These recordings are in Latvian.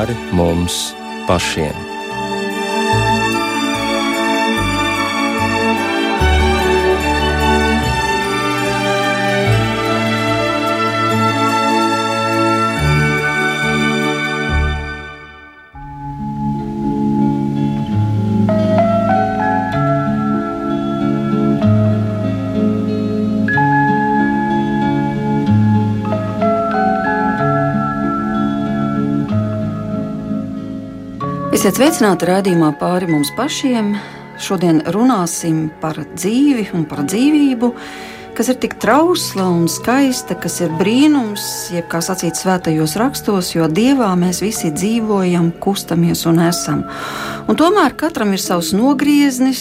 pāri mums pašiem. Esiet sveicināti raidījumā pāri mums pašiem. Šodien runāsim par dzīvi un par dzīvību, kas ir tik trausla un skaista, kas ir brīnums, jeb kā sacīts svētajos rakstos, jo dievā mēs visi dzīvojam, kustamies un esam. Un tomēr katram ir savs nogrieznis,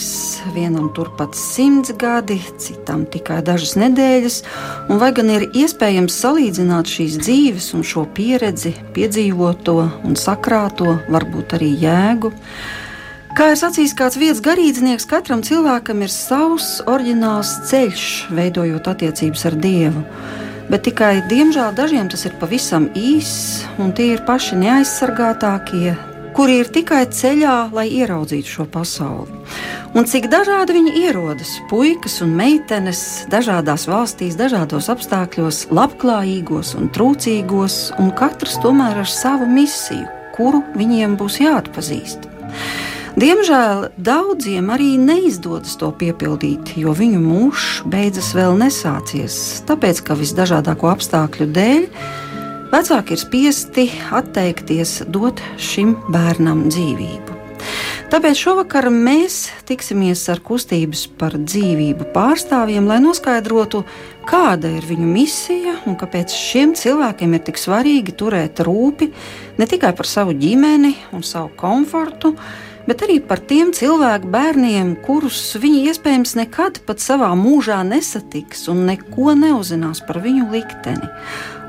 vienam turpat simts gadi, citam tikai dažas nedēļas, un vai gan ir iespējams salīdzināt šīs dzīves un šo pieredzi, piedzīvoto un sakrāto, varbūt arī jēgu. Kā ir sacījis kāds vietas garīdznieks, katram cilvēkam ir savs oriģināls ceļš, veidojot attiecības ar Dievu. Bet tikai, diemžēl, dažiem tas ir pavisam īss, un tie ir paši neaizsargātākie, kuri ir tikai ceļā, lai ieraudzītu šo pasauli. Un cik dažādi viņi ierodas, puikas un meitenes, dažādās valstīs, dažādos apstākļos, labklājīgos un trūcīgos, un katrs tomēr ar savu misiju, kuru viņiem būs jāatpazīst. Diemžēl daudziem arī neizdodas to piepildīt, jo viņu mūžs beidzas vēl nesācies, tāpēc ka visdažādāko apstākļu dēļ vecāki ir spiesti atteikties dot šim bērnam dzīvību. Tāpēc šovakar mēs tiksimies ar kustības par dzīvību pārstāvjiem, lai noskaidrotu, kāda ir viņu misija un kāpēc šiem cilvēkiem ir tik svarīgi turēt rūpi ne tikai par savu ģimeni un savu komfortu, bet arī par tiem cilvēku bērniem, kurus viņi iespējams nekad pat savā mūžā nesatiks un neko neuzzinās par viņu likteni.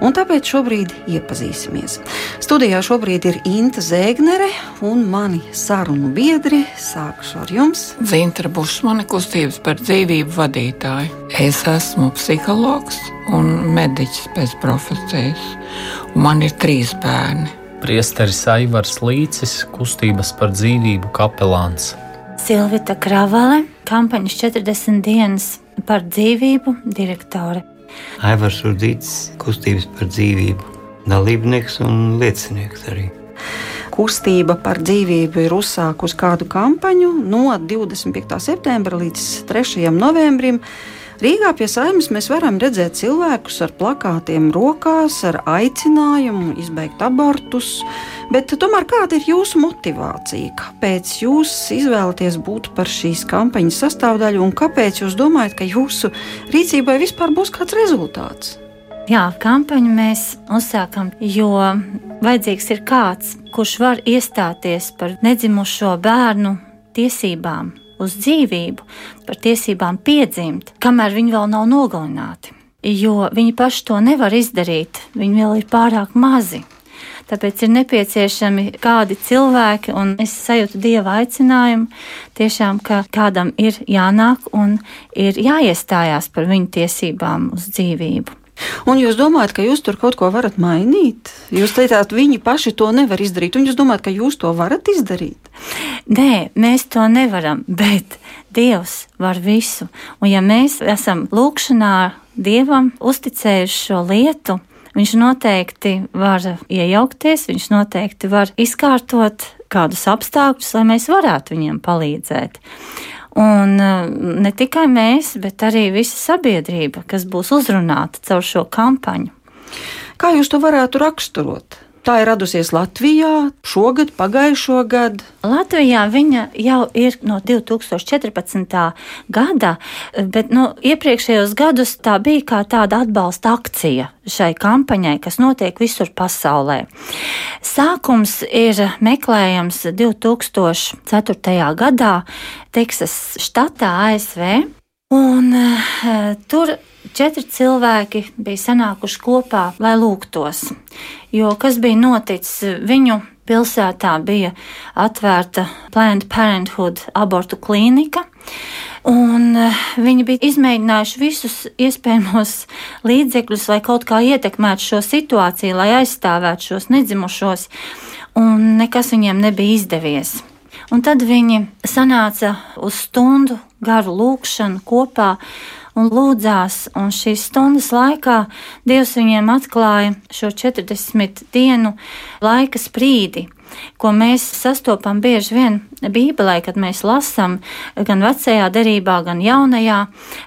Un tāpēc šobrīd iepazīsimies. Studijā šobrīd ir Inta Zēgnere un mani sarunu biedri. Sākšu ar jums. Zintra Bušmane, kustības par dzīvību vadītāja. Es esmu psihologs un mediķis pēc profesijas. Un man ir trīs bērni. Priesteris Aivars Līcis, kustības par dzīvību kapelāns. Silvita Kravale, kampaņas 40 dienas par dzīvību direktore. Aivars Rudīts, kustības par dzīvību, dalībnieks un liecinieks arī. Kustība par dzīvību ir uzsākusi kādu kampaņu no 25. septembra līdz 3. novembrim. Rīgā pie saimnes mēs varam redzēt cilvēkus ar plakātiem rokās, ar aicinājumu izbeigt abortus. Bet tomēr kāda ir jūsu motivācija? Kāpēc jūs izvēlaties būt par šīs kampaņas sastāvdaļu un kāpēc jūs domājat, ka jūsu rīcībai vispār būs kāds rezultāts? Jā, kampaņu mēs uzsākam, jo vajadzīgs ir kāds, kurš var iestāties par nedzimušo bērnu tiesībām, uz dzīvību, par tiesībām piedzimt, kamēr viņi vēl nav nogalināti. Jo viņi paši to nevar izdarīt, viņi vēl ir pārāk mazi. Tāpēc ir nepieciešami kādi cilvēki, un es sajūtu dieva aicinājumu, tiešām, ka kādam ir jānāk un ir jāiestājās par viņu tiesībām uz dzīvību. Un jūs domājat, ka jūs tur kaut ko varat mainīt? Jūs teicāt, viņi paši to nevar izdarīt, un jūs domājat, ka jūs to varat izdarīt? Nē, mēs to nevaram, bet Dievs var visu. Un ja mēs esam lūkšanā Dievam uzticējuši šo lietu, Viņš noteikti var iejaukties, viņš noteikti var izkārtot kādus apstākļus, lai mēs varētu viņiem palīdzēt. Un eh, ne tikai mēs, bet arī visa sabiedrība, kas būs uzrunāta caur šo kampaņu. Kā jūs to varētu raksturot? Tā ir radusies Latvijā šogad, pagājušo gadu. Latvijā viņa jau ir no 2014. gada, bet nu, iepriekšējos gadus tā bija kā tāda atbalsta akcija šai kampaņai, kas notiek visur pasaulē. Sākums ir meklējams 2004. gadā Teksas štatā ASV. Un, uh, tur četri cilvēki bija sanākuši kopā, lai lūgtos. Jo kas bija noticis? Viņu pilsētā bija atvērta Planned Parenthood abortu klīnika. Un uh, viņi bija izmēģinājuši visus iespējamos līdzekļus, lai kaut kā ietekmētu šo situāciju, lai aizstāvētu šos nedzimušos. un nekas viņiem nebija izdevies. Un tad viņi sanāca uz stundu garu lūkšanu kopā un lūdzās, un šīs stundas laikā Dievs viņiem atklāja šo 40 dienu laika sprīdi ko mēs sastopam bieži vien Bībelē, kad mēs lasām gan vecajā derībā, gan jaunajā.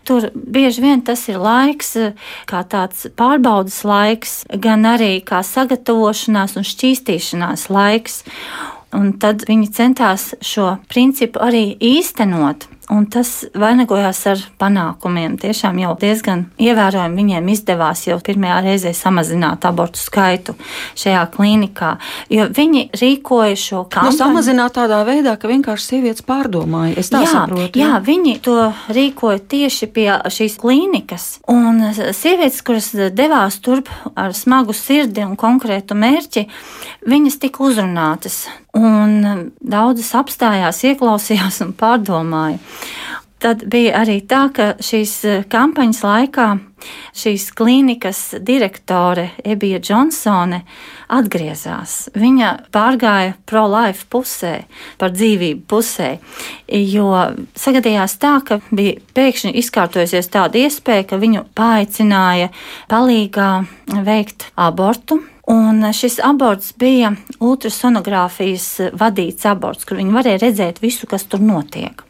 Tur bieži vien tas ir laiks, kā tāds pārbaudas laiks, gan arī kā sagatavošanās un šķīstīšanās laiks. Un tad viņi centās šo principu arī īstenot. Un tas vainagojās ar panākumiem. Tiešām jau diezgan ievērojami viņiem izdevās jau pirmajā reizē samazināt abortu skaitu šajā klīnikā, jo viņi rīkoja šo kampaņu. Nu, samazināt tādā veidā, ka vienkārši sievietes pārdomāja. Es tā jā, saprotu. Jā. jā, viņi to rīkoja tieši pie šīs klīnikas. Un sievietes, kuras devās turp ar smagu sirdi un konkrētu mērķi, viņas tika uzrunātas. Un daudzas apstājās, ieklausījās un pārdomāja. Tad bija arī tā, ka šīs eh, kampaņas laikā šīs klīnikas direktore Ebija Džonsone atgriezās. Viņa pārgāja pro-life pusē, par dzīvību pusē, jo sagadījās tā, ka bija pēkšņi izkārtojusies tāda iespēja, ka viņu paaicināja palīgā veikt abortu. Un šis aborts bija ultrasonogrāfijas vadīts aborts, kur viņi varēja redzēt visu, kas tur notiek.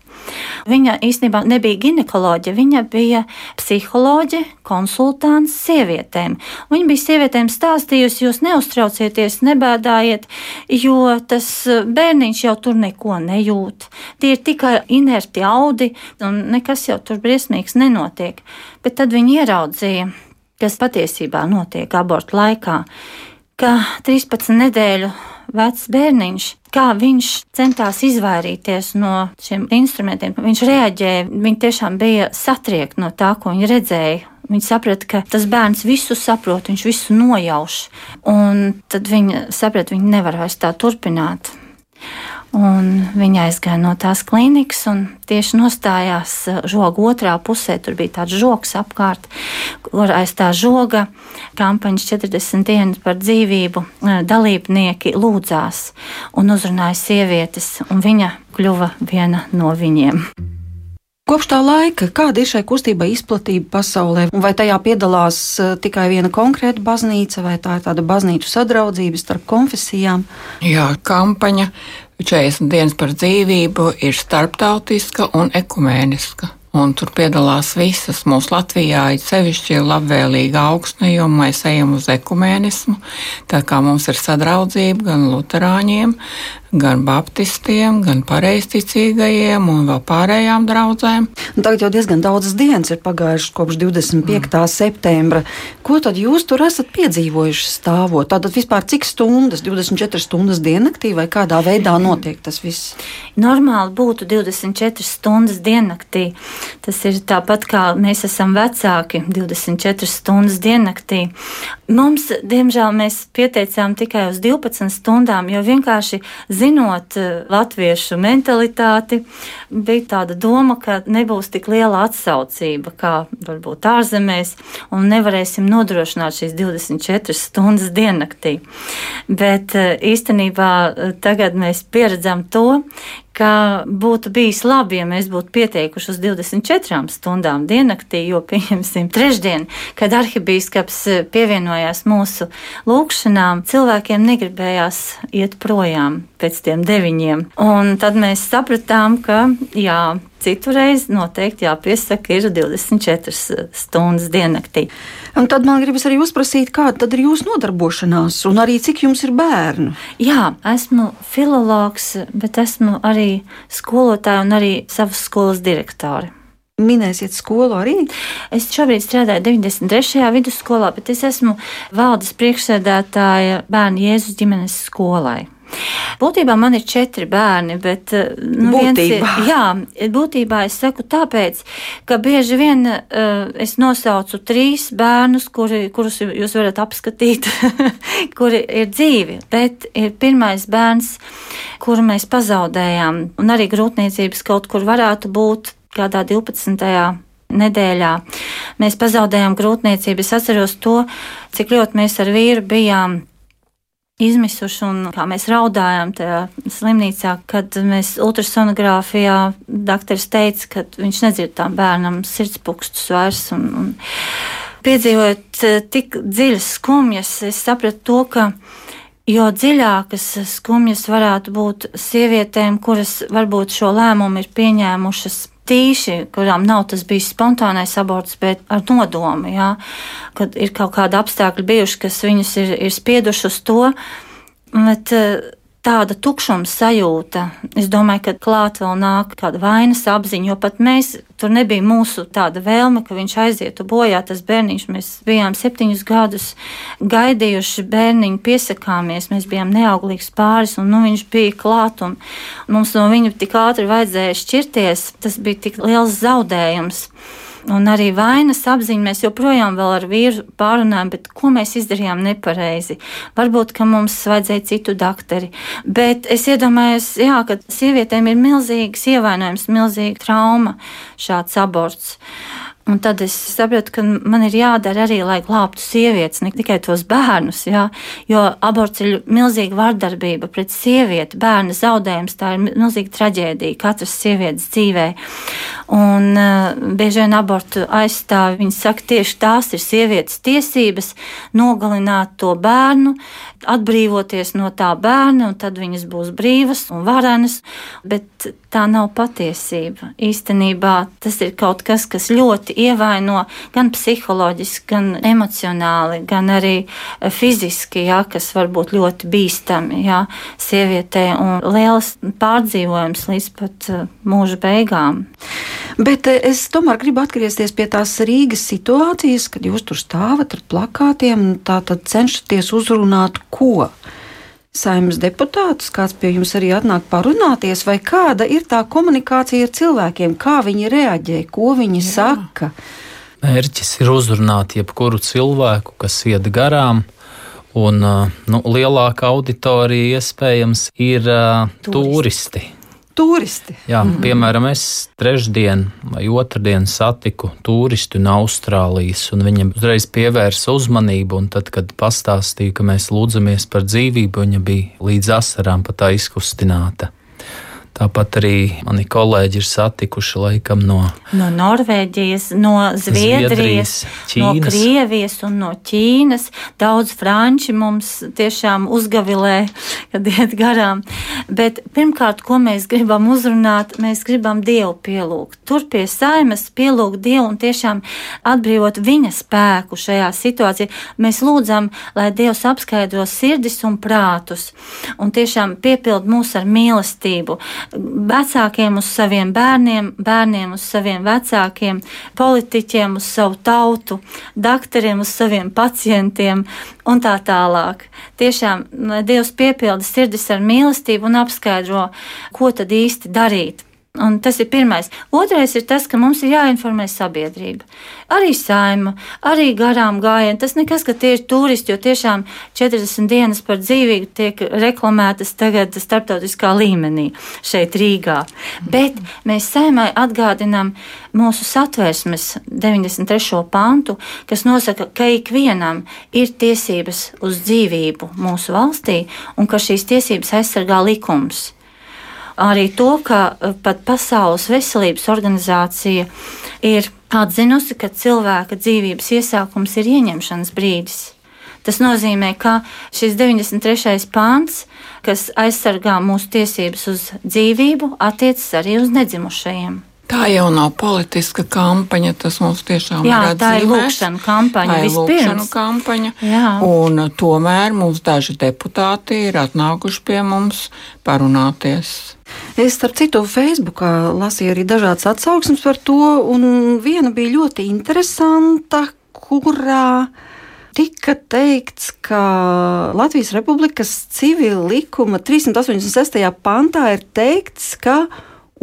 Viņa īstenībā nebija ginekoloģija, viņa bija psiholoģe, konsultants sievietēm. Viņa bija sievietēm stāstījusi, jūs neuztraucieties, nebēdājiet, jo tas bērniņš jau tur neko nejūt. Tie ir tikai inerti audi, un nekas jau tur briesmīgs nenotiek. Bet tad viņi ieraudzīja, kas patiesībā notiek abortu laikā, ka 13 nedēļu vecs bērniņš, kā viņš centās izvairīties no šiem instrumentiem. Viņš reaģēja, viņi tiešām bija satriekti no tā, ko viņi redzēja. Viņi saprata, ka tas bērns visu saprot, viņš visu nojauš. Un tad viņi saprata, viņi nevar vairs tā turpināt. Un viņa aizgāja no tās klīnikas un tieši nostājās eh, žoga otrā pusē. Tur bija tāds žoks apkārt, kur aiz tā žoga kampaņas 40 dienas par dzīvību eh, dalībnieki lūdzās un uzrunāja sievietes, un viņa kļuva viena no viņiem. Kopš tā laika, kāda ir šai kustībai izplatība pasaulē, vai tajā piedalās eh, tikai viena konkrēta baznīca, vai tā ir tāda baznīcu sadraudzība starp konfesijām? Jā, kampaņa 40 dienas par dzīvību ir starptautiska un ekumēniska. Un tur piedalās visas. Mūsu Latvijā ir sevišķi labvēlīga augsne, jo mēs ejam uz ekumēnismu. Tā kā mums ir sadraudzība gan luterāņiem, gan baptistiem, gan pareizticīgajiem un vēl pārējām draudzēm. Un tagad jau diezgan daudzas dienas ir pagājušas kopš 25. Mm. septembra. Ko tad jūs tur esat piedzīvojuši stāvot? Tātad vispār cik stundas, 24 stundas diennaktī vai kādā veidā notiek tas viss? Normāli būtu 24 stundas diennaktī. Tas ir tāpat kā mēs esam vecāki 24 stundas diennaktī. Mums, diemžēl, mēs pieteicām tikai uz 12 stundām, jo vienkārši zinot eh, latviešu mentalitāti, bija tāda doma, ka nebūs tik liela atsaucība kā varbūt ārzemēs, un nevarēsim nodrošināt šīs 24 stundas diennaktī. Bet eh, īstenībā eh, tagad mēs pieredzam to, ka būtu bijis labi, ja mēs būtu pieteikuši uz 24 stundām diennaktī, jo, pieņemsim, trešdien, kad arhibīskaps pievienojās mūsu lūkšanām, cilvēkiem negribējās iet projām pēc tiem deviņiem. Un tad mēs sapratām, ka jā, Citurreiz noteikti jāpiesaka ir 24 stundas diennaktī. Un tad man gribas arī uzprasīt, kāda ir jūsu nodarbošanās un arī cik jums ir bērnu? Jā, esmu filologs, bet esmu arī skolotāja un arī savas skolas direktore. Minēsiet skolu arī? Es šobrīd strādāju 93. vidusskolā, bet es esmu valdes priekšsēdētāja bērnu Jēzus ģimenes skolai. Būtībā man ir četri bērni, bet eh, nu, būtībā. Ir, jā, būtībā es saku tāpēc, ka bieži vien uh, es nosaucu trīs bērnus, kuri, kurus jūs varat apskatīt, kuri ir dzīvi, bet ir pirmais bērns, kuru mēs pazaudējām, un arī grūtniecības kaut kur varētu būt kādā 12 nedēļā. Mēs pazaudējām grūtniecību. Es atceros to, cik ļoti mēs ar vīru bijām izmisuši un kā mēs raudājām tajā slimnīcā, kad mēs ultrasonogrāfijā dakteris teica, ka viņš nedzird tam bērnam sirdspūkstus vairs. Un, un piedzīvojot eh, tik dziļas skumjas, es sapratu to, ka jo dziļākas skumjas varētu būt sievietēm, kuras varbūt šo lēmumu ir pieņēmušas tīši, kurām nav tas bijis spontānais aborts, bet ar nodomu, jā, kad ir kaut kādi apstākļi bijuši, kas viņus ir, ir spieduši uz to. Bet, uh, tāda tukšuma sajūta. Es domāju, ka klāt vēl nāk kāda vainas apziņa, jo pat mēs tur nebija mūsu tāda vēlme, ka viņš aizietu bojā. Tas bērniņš, mēs bijām septiņus gadus gaidījuši bērniņu, piesakāmies, mēs bijām neauglīgs pāris, un nu, viņš bija klāt, un mums no viņa tik ātri vajadzēja šķirties. Tas bija tik liels zaudējums un arī vainas apziņa. Mēs joprojām ar vīru pārunājam, bet ko mēs izdarījām nepareizi. Varbūt, ka mums vajadzēja citu doktori. Bet es iedomājos, jā, ka sievietēm ir milzīgs ievainojums, milzīga trauma šāds aborts. Un tad es saprotu, ka man ir jādara arī, lai glābtu sievietes, ne tikai tos bērnus. Jā, jo aborts ir milzīga vardarbība pret sievieti, bērna zaudējums. Tā ir milzīga traģēdija katras sievietes dzīvē. Un uh, bieži vien abortu aizstāvi, viņi saka, tieši tās ir sievietes tiesības nogalināt to bērnu, atbrīvoties no tā bērna, un tad viņas būs brīvas un varenas. Bet tā nav patiesība. Īstenībā tas ir kaut kas, kas ļoti ievaino gan psiholoģiski, gan emocionāli, gan arī eh, fiziski, jā, kas var būt ļoti bīstami jā, sievietē un liels pārdzīvojums līdz pat eh, mūža beigām. Bet eh, es tomēr gribu atgriezties pie tās Rīgas situācijas, kad jūs tur stāvat ar plakātiem un tā tad cenšaties uzrunāt ko saimnes deputātus, kāds pie jums arī atnāk parunāties, vai kāda ir tā komunikācija ar cilvēkiem, kā viņi reaģē, ko viņi Jā. saka. Mērķis ir uzrunāt jebkuru cilvēku, kas iet garām. Un nu, lielāka auditorija iespējams ir uh, turisti. turisti turisti. Jā, mm -hmm. Piemēram, es trešdien vai otrdien satiku turistu no Austrālijas, un viņam uzreiz pievērsa uzmanību. Tad, kad pastāstīja, ka mēs lūdzamies par dzīvību, viņa bija līdz asarām pat aizkustināta. Tāpat arī mani kolēģi ir satikuši laikam no, no Norvēģijas, no Zviedrijas, Zviedrijas no Krievijas un no Ķīnas. Daudz franči mums tiešām uzgavilē, kad iet garām. Bet pirmkārt, ko mēs gribam uzrunāt, mēs gribam Dievu pielūgt. Tur pie saimas pielūgt Dievu un tiešām atbrīvot viņa spēku šajā situācijā. Mēs lūdzam, lai Dievs apskaidro sirdis un prātus un tiešām piepild mūs ar mīlestību vecākiem uz saviem bērniem, bērniem uz saviem vecākiem, politiķiem uz savu tautu, doktoriem uz saviem pacientiem un tā tālāk. Tiešām Dievs piepilda sirdis ar mīlestību un apskaidro, ko tad īsti darīt. Un tas ir pirmais. Otrais ir tas, ka mums ir jāinformē sabiedrība. Arī saima, arī garām gājieni. Tas nekas, ka tie ir turisti, jo tiešām 40 dienas par dzīvību tiek reklamētas tagad starptautiskā līmenī šeit Rīgā. Bet mēs saimai atgādinām mūsu satversmes 93. pantu, kas nosaka, ka ikvienam ir tiesības uz dzīvību mūsu valstī un ka šīs tiesības aizsargā likums arī to, ka e, pat Pasaules veselības organizācija ir atzinusi, ka cilvēka dzīvības iesākums ir ieņemšanas brīdis. Tas nozīmē, ka šis 93. pāns, kas aizsargā mūsu tiesības uz dzīvību, attiecas arī uz nedzimušajiem. Tā jau nav politiska kampaņa, tas mums tiešām Jā, ir atzīmēts. Tā ir lūkšana kampaņa. Tā ir lūkšana kampaņa. Jā. Un tomēr mums daži deputāti ir atnākuši pie mums parunāties. Es, starp citu, Facebookā lasīju arī dažādas atsauksmes par to, un viena bija ļoti interesanta, kurā tika teikts, ka Latvijas Republikas civila likuma 386. pantā ir teikts, ka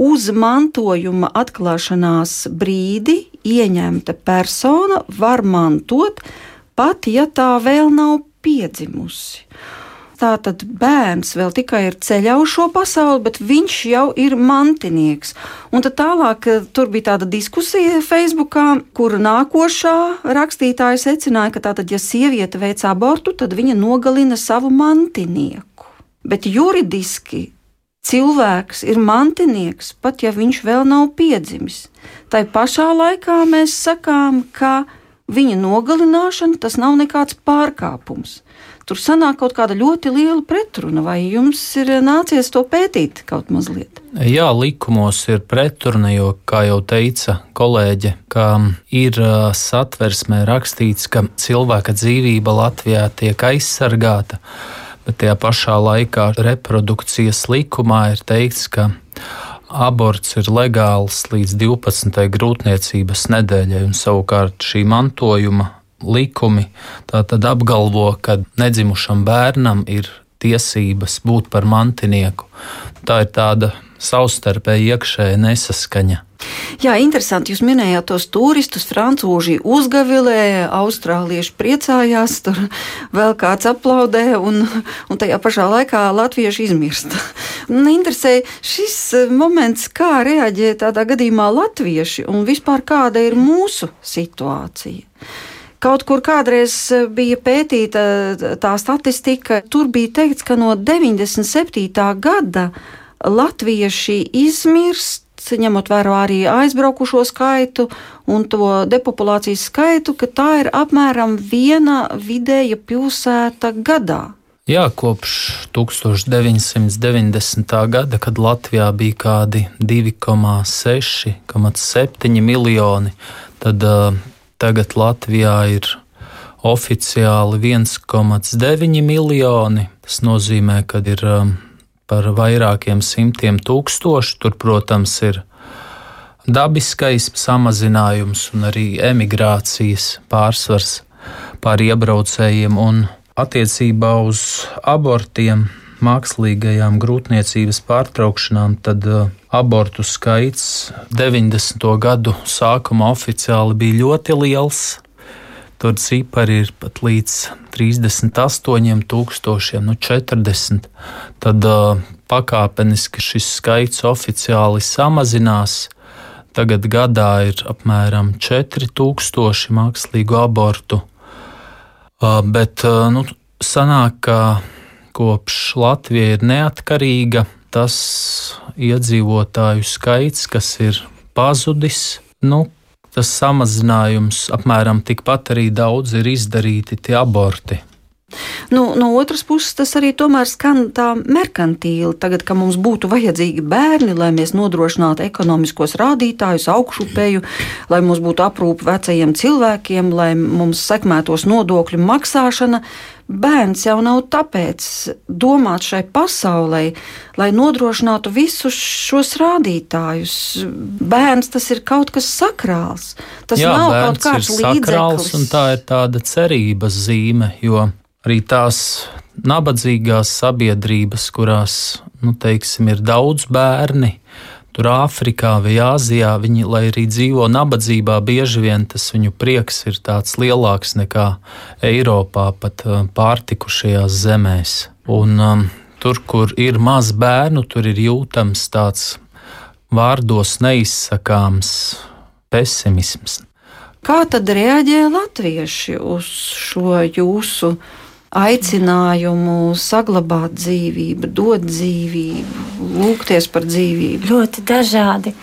uz mantojuma atklāšanās brīdi ieņemta persona var mantot, pat ja tā vēl nav piedzimusi. tātad bērns vēl tikai ir ceļā uz šo pasauli, bet viņš jau ir mantinieks. Un tad tālāk eh, tur bija tāda diskusija Facebookā, kur nākošā rakstītāja secināja, ka tātad, ja sieviete veic abortu, tad viņa nogalina savu mantinieku. Bet juridiski cilvēks ir mantinieks, pat ja viņš vēl nav piedzimis. Tai pašā laikā mēs sakām, ka viņa nogalināšana tas nav nekāds pārkāpums tur sanāk kaut kāda ļoti liela pretruna. Vai jums ir nācies to pētīt kaut mazliet? Jā, likumos ir pretruna, jo, kā jau teica kolēģe, ka ir satversmē rakstīts, ka cilvēka dzīvība Latvijā tiek aizsargāta, bet tajā pašā laikā reprodukcijas likumā ir teikts, ka aborts ir legāls līdz 12. grūtniecības nedēļai, un savukārt šī mantojuma likumi tātad apgalvo, ka nedzimušam bērnam ir tiesības būt par mantinieku. Tā ir tāda savstarpēji iekšēja nesaskaņa. Jā, interesanti. Jūs minējāt tos turistus, francūži uzgavilēja, austrālieši priecājās, tur vēl kāds aplaudē, un, un tajā pašā laikā latvieši izmirst. Man interesē šis moments, kā reaģē tādā gadījumā latvieši un vispār kāda ir mūsu situācija. Kaut kur kādreiz e, bija pētīta tā statistika, tur bija teikts, ka no 97. gada latvieši izmirst, ņemot vērā arī aizbraukušo skaitu un to depopulācijas skaitu, ka tā ir apmēram viena vidēja pilsēta gadā. Jā, kopš 1990. gada, kad Latvijā bija kādi 2,6, 7 miljoni, tad uh, Tagad Latvijā ir oficiāli 1,9 miljoni. Tas nozīmē, ka ir um, par vairākiem simtiem tūkstošu. Tur, protams, ir dabiskais samazinājums un arī emigrācijas pārsvars pār iebraucējiem un attiecībā uz abortiem mākslīgajām grūtniecības pārtraukšanām, tad uh, abortu skaits 90. gadu sākumā oficiāli bija ļoti liels. Tur cipari ir pat līdz 38,000, nu 40. Tad uh, pakāpeniski šis skaits oficiāli samazinās. Tagad gadā ir apmēram 4000 mākslīgu abortu. Uh, bet uh, nu, sanāk, ka kopš Latvija ir neatkarīga, tas iedzīvotāju skaits, kas ir pazudis, nu, tas samazinājums apmēram tikpat arī daudz ir izdarīti tie aborti. Nu, no otras puses, tas arī tomēr skan tā merkantīli. Tagad, kad mums būtu vajadzīgi bērni, lai mēs nodrošinātu ekonomiskos rādītājus, augšupeju, lai mums būtu aprūpe vecajiem cilvēkiem, lai mums sekmētos nodokļu maksāšana, bērns jau nav tāpēc domāt šai pasaulē, lai nodrošinātu visus šos rādītājus. Bērns tas ir kaut kas sakrāls. Tas Jā, nav kaut kāds līdzeklis. Tā ir tāda cerības zīme, jo arī tās nabadzīgās sabiedrības, kurās nu, teiksim, ir daudz bērni, tur Āfrikā vai Āzijā, viņi, lai arī dzīvo nabadzībā, bieži vien tas viņu prieks ir tāds lielāks nekā Eiropā, pat uh, pārtikušajās zemēs. Un, um, tur, kur ir maz bērnu, tur ir jūtams tāds vārdos neizsakāms pesimisms. Kā tad reaģē latvieši uz šo jūsu aicinājumu saglabāt dzīvību, dot dzīvību, lūgties par dzīvību? Ļoti dažādi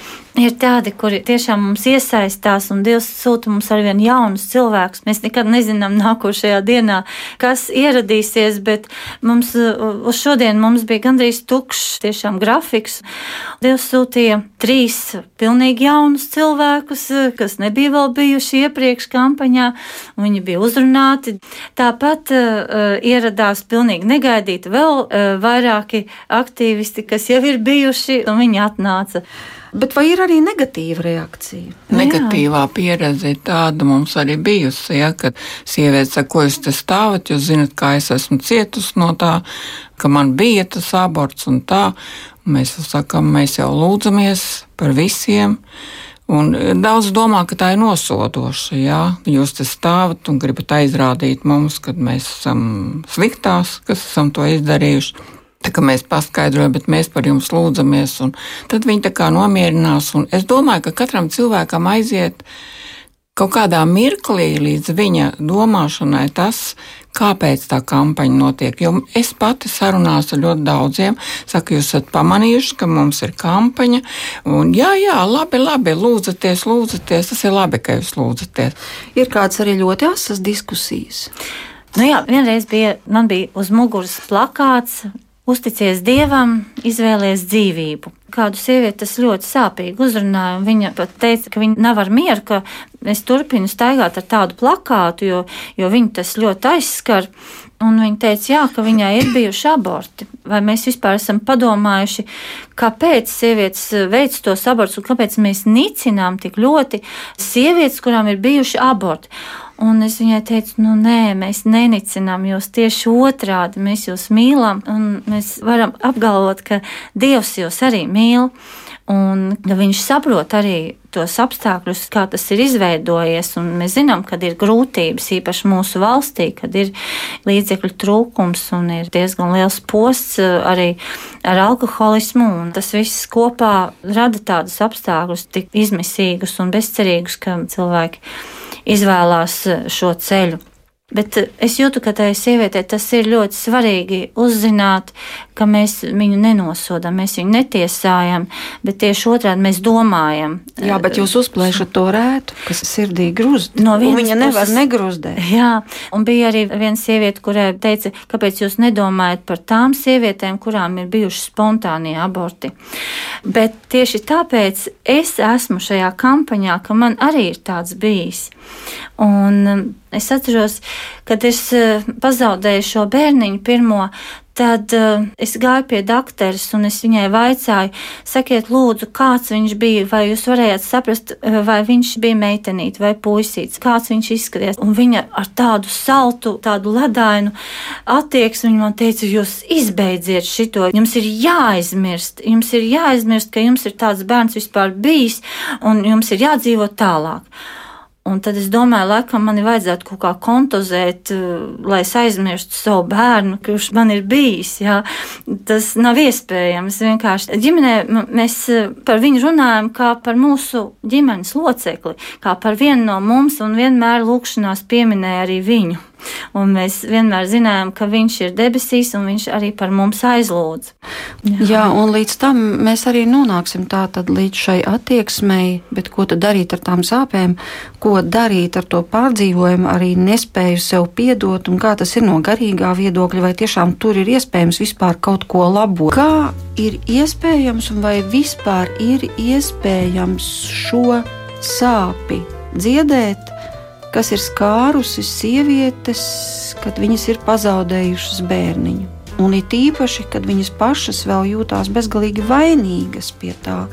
ir tādi, kuri tiešām mums iesaistās, un Dievs sūta mums arvien jaunus cilvēkus. Mēs nekad nezinām nākošajā dienā, kas ieradīsies, bet mums uz šodien mums bija gandrīz tukšs tiešām grafiks. Dievs sūtīja trīs pilnīgi jaunus cilvēkus, kas nebija vēl bijuši iepriekš kampaņā, un viņi bija uzrunāti. Tāpat uh, ieradās pilnīgi negaidīti vēl uh, vairāki aktīvisti, kas jau ir bijuši, un viņi atnāca. Bet vai ir arī negatīva reakcija? Nu Negatīvā pieredze ir tāda mums arī bijusi, ja, kad sieviete saka, ko jūs te stāvat, jūs zinat, kā es esmu cietusi no tā, ka man bija tas aborts un tā. Mēs sakam, mēs jau lūdzamies par visiem. Un daudz domā, ka tā ir nosodoša. Jā? Jūs te stāvat un gribat aizrādīt mums, ka mēs esam sliktās, kas esam to izdarījuši. Tā kā mēs paskaidrojam, bet mēs par jums lūdzamies, un tad viņi tā kā nomierinās. Un es domāju, ka katram cilvēkam aiziet kaut kādā mirklī līdz viņa domāšanai tas, kāpēc tā kampaņa notiek. Jo es pati sarunās ar ļoti daudziem, saku, jūs esat pamanījuši, ka mums ir kampaņa, un jā, jā, labi, labi, lūdzaties, lūdzaties, tas ir labi, ka jūs lūdzaties. Ir kāds arī ļoti asas diskusijas. Nu jā, vienreiz bija, man bija uz muguras plakāts Uzticies dievam, izvēlies dzīvību. Kādu sievieti tas ļoti sāpīgi uzrunāja, un viņa pat teica, ka viņa nav ar mieru, ka es turpinu staigāt ar tādu plakātu, jo, jo viņu tas ļoti aizskar. Un viņa teica, jā, ka viņai ir bijuši aborti. Vai mēs vispār esam padomājuši, kāpēc sievietes veic tos abortus un kāpēc mēs nicinām tik ļoti sievietes, kurām ir bijuši aborti? Un es viņai teicu, nu nē, mēs nenicinām jūs tieši otrādi. Mēs jūs mīlam, un mēs varam apgalvot, ka Dievs jūs arī mīl. Un ja viņš saprot arī tos apstākļus, kā tas ir izveidojies. Mēs zinām, ka ir grūtības, īpaši mūsu valstī, kad ir līdzekļu trūkums un ir diezgan liels posts eh, arī ar alkoholismu. Tas viss kopā rada tādus apstākļus, tik izmisīgus un bezcerīgus, ka cilvēki izvēlās eh, šo ceļu. Bet eh, es jūtu, ka tai sievietei tas ir ļoti svarīgi uzzināt, ka mēs viņu nenosodām, mēs viņu netiesājam, bet tieši otrādi mēs domājam. Jā, bet jūs uzplēšat to rētu, kas sirdī grūst. No viņa puses, nevar negruzdēt. Jā, un bija arī viena sieviete, kurai teica, kāpēc jūs nedomājat par tām sievietēm, kurām ir bijuši spontānie aborti. Bet tieši tāpēc es esmu šajā kampaņā, ka man arī ir tāds bijis. Un Es atceros, kad es eh, pazaudēju šo bērniņu pirmo, tad uh, es gāju pie doktoras un es viņai vaicāju, sakiet, lūdzu, kāds viņš bija, vai jūs varējāt saprast, eh, vai viņš bija meitenīte vai puisīts, kāds viņš izskatījās. Un viņa ar tādu saltu, tādu ledainu attieksmi man teica, jūs izbeidziet šito, jums ir jāaizmirst, jums ir jāaizmirst, ka jums ir tāds bērns vispār bijis un jums ir jādzīvot tālāk. Un tad es domāju, laikam man vajadzētu kaut kā kontozēt, eh, lai es aizmirstu savu bērnu, kurš man ir bijis. Jā. Tas nav iespējams. Vienkārši ģimenē mēs eh, par viņu runājam kā par mūsu ģimenes locekli, kā par vienu no mums, un vienmēr lūkšanās pieminēja arī viņu. Un mēs vienmēr zinājām, ka Viņš ir debesīs un Viņš arī par mums aizlūdz. Jā, Jā un līdz tam mēs arī nonāksim tātad līdz šai attieksmei, bet ko tad darīt ar tām sāpēm, ko darīt ar to pārdzīvojumu, arī nespēju sev piedot, un kā tas ir no garīgā viedokļa, vai tiešām tur ir iespējams vispār kaut ko labot. Kā ir iespējams un vai vispār ir iespējams šo sāpi dziedēt? Kas ir skārusi sievietes, kad viņas ir pazaudējušas bērniņu. Un it īpaši, kad viņas pašas vēl jūtās bezgalīgi vainīgas pie tā.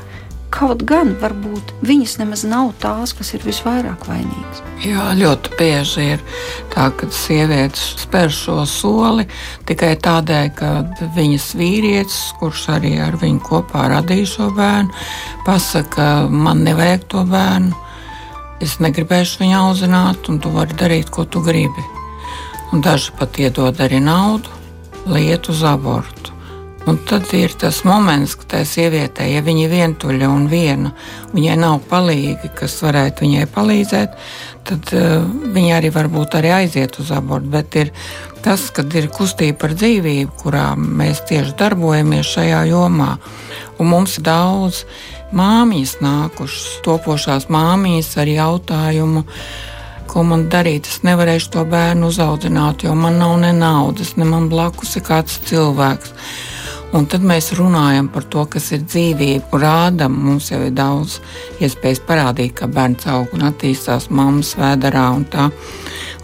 Kaut gan varbūt viņas nemaz nav tās, kas ir visvairāk vainīgas. Jā, ļoti bieži ir tā, ka sievietes spēr šo soli tikai tādēļ, ka viņas vīrietis, kurš arī ar viņu kopā radīja šo bērnu, pasaka, man nevajag to bērnu Es negribēšu viņu audzināt, un tu vari darīt, ko tu gribi. Un daži pat iedod arī naudu, lai iet uz abortu. Un tad ir tas moments, kad tai sievietei, ja viņa ir vientuļa un viena, viņai nav palīgi, kas varētu viņai palīdzēt, tad uh, viņa arī varbūt arī aiziet uz abortu. Bet ir tas, kad ir kustība par dzīvību, kurā mēs tieši darbojamies šajā jomā, un mums ir daudz māmiņas nākušas, topošās māmiņas ar jautājumu, ko man darīt. Es nevarēšu to bērnu uzaudzināt, jo man nav ne naudas, ne man blakus ir kāds cilvēks. Un tad mēs runājam par to, kas ir dzīvība. Rādām, mums jau ir daudz iespējas parādīt, kā bērns aug un attīstās mammas vēdā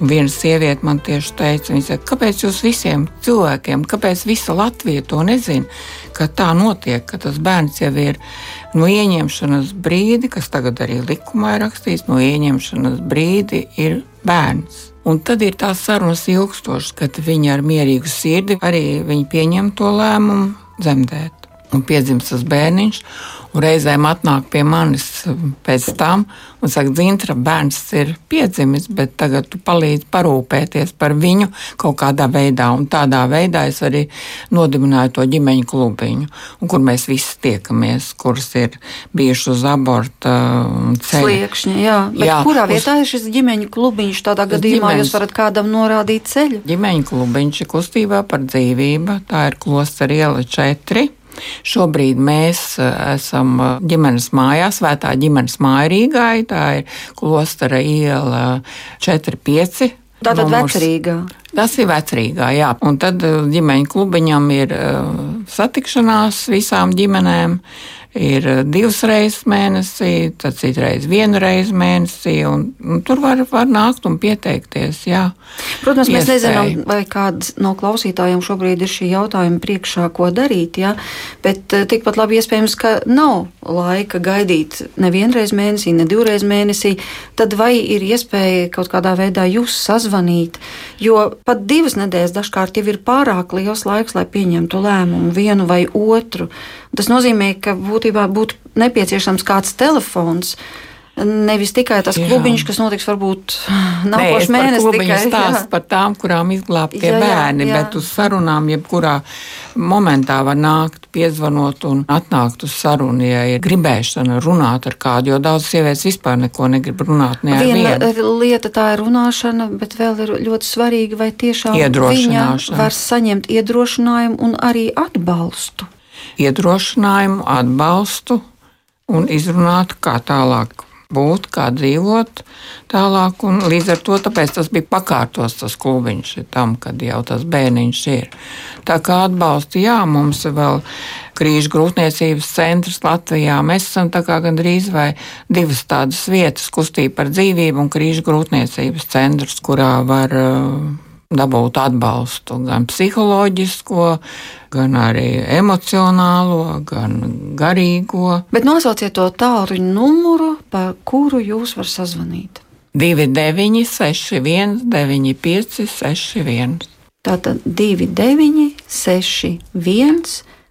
viena sieviete man tieši teica, saka, kāpēc jūs visiem cilvēkiem, kāpēc visa Latvija to nezina, ka tā notiek, ka tas bērns jau ir no ieņemšanas brīdi, kas tagad arī likumā ir rakstīts, no ieņemšanas brīdi ir bērns. Un tad ir tās sarunas ilgstošas, kad viņi ar mierīgu sirdi arī pieņem to lēmumu dzemdēt. Un piedzimst tas bērniņš un reizēm atnāk pie manis pēc tam un saka, Zintra, bērns ir piedzimis, bet tagad tu palīdzi parūpēties par viņu kaut kādā veidā. Un tādā veidā es arī nodibināju to ģimeņu klubiņu, kur mēs visi tiekamies, kuras ir bijuši uz aborta ceļa. Sliekšņa, jā. Bet jā, kurā vietā uz... ir šis ģimeņu klubiņš? Tādā gadījumā ģimeņas, jūs varat kādam norādīt ceļu? Ģimeņu klubiņš ir kustībā par dzīvību. Tā ir klostera iela 4. Šobrīd mēs eh, esam eh, ģimenes mājā, Svētā ģimenes māja Rīgā. Tā ir klostera iela 4-5. Tātad vecrīgā. Tas ir vecrīgā, jā. Un tad eh, ģimeņa klubiņam ir satikšanās visām ģimenēm ir eh, divas reizes mēnesī, tad citreiz vienu reizi mēnesī, un, un tur var, var nākt un pieteikties. Jā. Protams, mēs Iespēja. nezinām, vai kāds no klausītājiem šobrīd ir šī jautājuma priekšā, ko darīt, jā, bet eh, tikpat labi iespējams, ka nav laika gaidīt nevienreiz mēnesī, ne divreiz mēnesī, tad vai ir iespēja kaut kādā veidā jūs sazvanīt, jo pat divas nedēļas dažkārt jau ir pārāk liels laiks, lai pieņemtu lēmumu vienu vai otru. Tas nozīmē, ka būtībā būtu nepieciešams kāds telefons. Nevis tikai tas jā. klubiņš, kas notiks varbūt nākošais mēnesis. Tikai stāsts par tām, kurām izglābtie jā, bērni, jā, jā. bet uz sarunām jebkurā momentā var nākt, piezvanot un atnākt uz sarunu, ja ir gribēšana runāt ar kādu, jo daudz sievietes vispār neko negrib runāt. Ne Viena vienu. lieta tā ir runāšana, bet vēl ir ļoti svarīgi, vai tiešām viņa var saņemt iedrošinājumu un arī atbalstu iedrošinājumu, atbalstu un izrunāt, kā tālāk būt, kā dzīvot tālāk. Līdz ar to tas bija pakārtos tas klubiņš tam, kad jau tas bērniņš ir. Tā kā atbalstu, jā, mums ir vēl krīžu grūtniecības centrs Latvijā. Mēs esam gandrīz vai divas tādas vietas, kustība par dzīvību un krīžu grūtniecības centrs, kurā var uh, dabūt atbalstu gan psiholoģisko, gan arī emocionālo, gan garīgo. Bet nosauciet to tālruņa numuru, pa kuru jūs varat sazvanīt. 29, 61, 95, 61. Tātad 29, 61,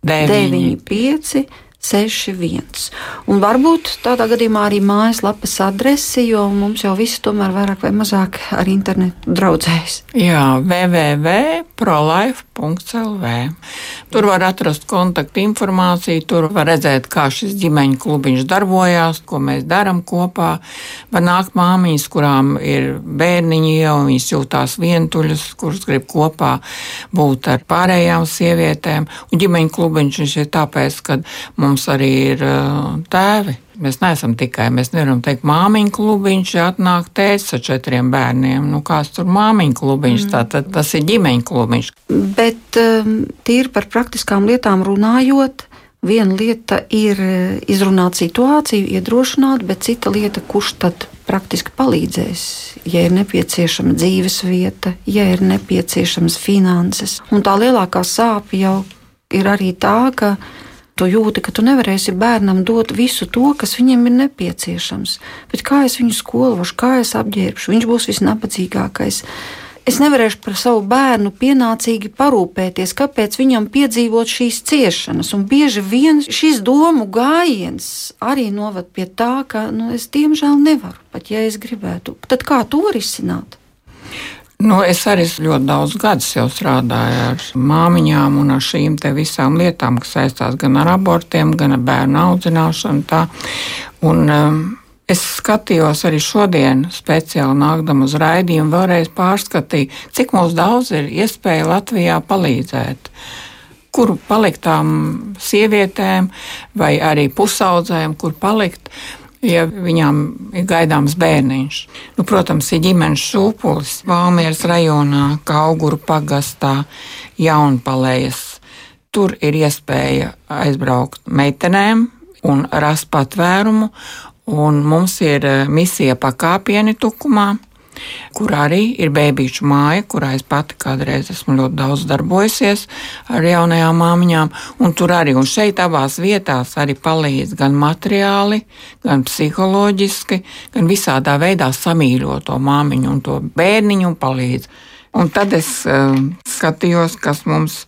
95, 61. Un varbūt tādā gadījumā arī mājaslapas adresi, jo mums jau viss tomēr vairāk vai mazāk ar internetu draudzējas. Jā, www.prolife.lv. Tur var atrast kontaktu informāciju, tur var redzēt, kā šis ģimeņa klubiņš darbojās, ko mēs darām kopā. Var nākt māmiņas, kurām ir bērniņi jau, viņas jūtās vientuļas, kuras grib kopā būt ar pārējām sievietēm. Un ģimeņa klubiņš ir tāpēc, ka mums arī ir tēvi. Mēs neesam tikai, mēs nevaram teikt, māmiņa klubiņš, atnāk tēvs ar četriem bērniem. Nu, kāds tur māmiņa klubiņš, mm. tā, tas ir ģimeņa klubiņš. Bet tīri par praktiskām lietām runājot, viena lieta ir izrunāt situāciju, iedrošināt, bet cita lieta, kurš tad praktiski palīdzēs, ja ir nepieciešama dzīves vieta, ja ir nepieciešamas finanses. Un tā lielākā sāpe jau ir arī tā, ka tu jūti, ka tu nevarēsi bērnam dot visu to, kas viņam ir nepieciešams. Bet kā es viņu skološu, kā es apģērbšu, viņš būs visnabadzīgākais. Es nevarēšu par savu bērnu pienācīgi parūpēties, kāpēc viņam piedzīvot šīs ciešanas. Un bieži vien šis domu gājiens arī noved pie tā, ka nu, es diemžēl nevaru, pat ja es gribētu. Tad kā to risināt? Nu, es arī ļoti daudz gadus strādāju ar māmiņām un ar šīm visām lietām, kas saistās gan ar abortiem, gan ar bērnu audzināšanu. Tā. Un, um, es skatījos arī šodien, speciāli nākdam uz raidījumu, vēlreiz pārskatīju, cik mums daudz ir iespēja Latvijā palīdzēt kur palikt tām sievietēm, vai arī pusaudzēm, kur palikt ja viņām ir gaidāms bērniņš. Nu, protams, ir ģimenes šūpulis Valmieras rajonā, kā auguru pagastā, jaunpalējas. Tur ir iespēja aizbraukt meitenēm un rast patvērumu, un mums ir eh, misija pakāpieni tukumā kur arī ir bērnu māja, kurā es pati kādreiz esmu ļoti daudz darbojusies ar jaunajām māmiņām. Tur arī un šeit abās vietās arī palīdz gan materiāli, gan psiholoģiski, gan visādā veidā samīļot to māmiņu un to bērniņu un palīdz. Un tad es uh, skatījos, kas mums